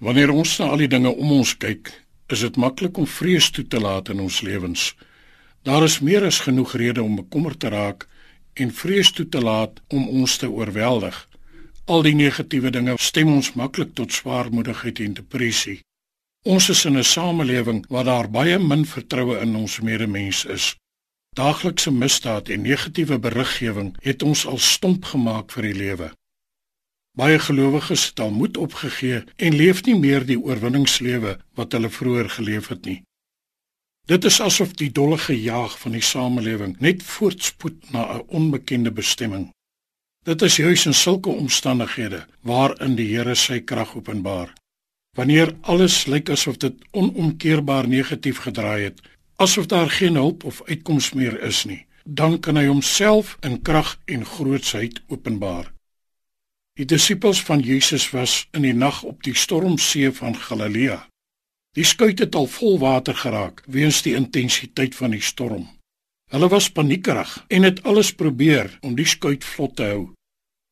Wanneer ons na al die dinge om ons kyk, is dit maklik om vrees toe te laat in ons lewens. Daar is meer as genoeg redes om bekommerd te raak en vrees toe te laat om ons te oorweldig. Al die negatiewe dinge stem ons maklik tot swaarmoedigheid en depressie. Ons is in 'n samelewing waar daar baie min vertroue in ons medemens is. Daaglikse misdaad en negatiewe beriggewing het ons al stomp gemaak vir die lewe. Baie gelowiges het al moed opgegee en leef nie meer die oorwinningslewe wat hulle vroeër geleef het nie. Dit is asof die dollige jaag van die samelewing net voortspoed na 'n onbekende bestemming. Dit is juis in sulke omstandighede waarin die Here sy krag openbaar. Wanneer alles lyk asof dit onomkeerbaar negatief gedraai het, asof daar geen hulp of uitkoms meer is nie, dan kan hy homself in krag en grootsheid openbaar. Die disippels van Jesus was in die nag op die stormsee van Galilea. Die skuit het al vol water geraak weens die intensiteit van die storm. Hulle was paniekerig en het alles probeer om die skuit vlot te hou.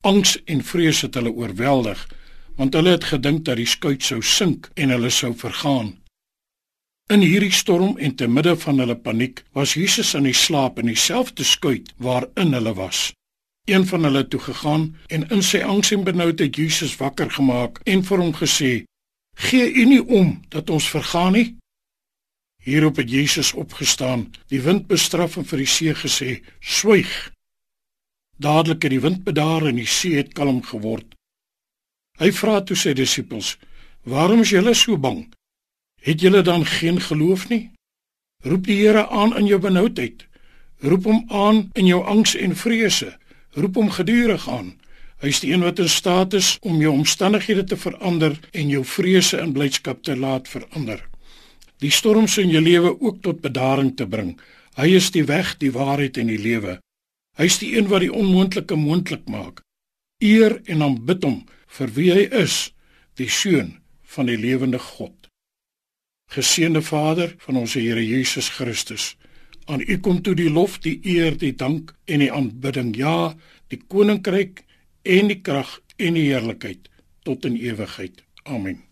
Angs en vrees het hulle oorweldig want hulle het gedink dat die skuit sou sink en hulle sou vergaan. In hierdie storm en te midde van hulle paniek was Jesus in die slaap in dieselfde skuit waarin hulle was een van hulle toe gegaan en in sy angs en benoudheid Jesus wakker gemaak en vir hom gesê: "Gee U nie om dat ons vergaan nie?" Hierop het Jesus opgestaan, die wind bestraf en vir die see gesê: "Swyg." Dadelik het die wind bedaar en die see het kalm geword. Hy vra toe sy disippels: "Waarom is julle so bang? Het julle dan geen geloof nie?" Roep die Here aan in jou benoudheid. Roep hom aan in jou angs en vrese roep hom gedurig aan. Hy is die een wat in staat is om jou omstandighede te verander en jou vrese in blydskap te laat verander. Die storms in jou lewe ook tot bedaring te bring. Hy is die weg, die waarheid en die lewe. Hy is die een wat die onmoontlike moontlik maak. Eer en aanbid hom vir wie hy is, die seun van die lewende God. Geseënde Vader van ons Here Jesus Christus. Aan U kom toe die lof, die eer, die dank en die aanbidding. Ja, die koninkryk en die krag en die heerlikheid tot in ewigheid. Amen.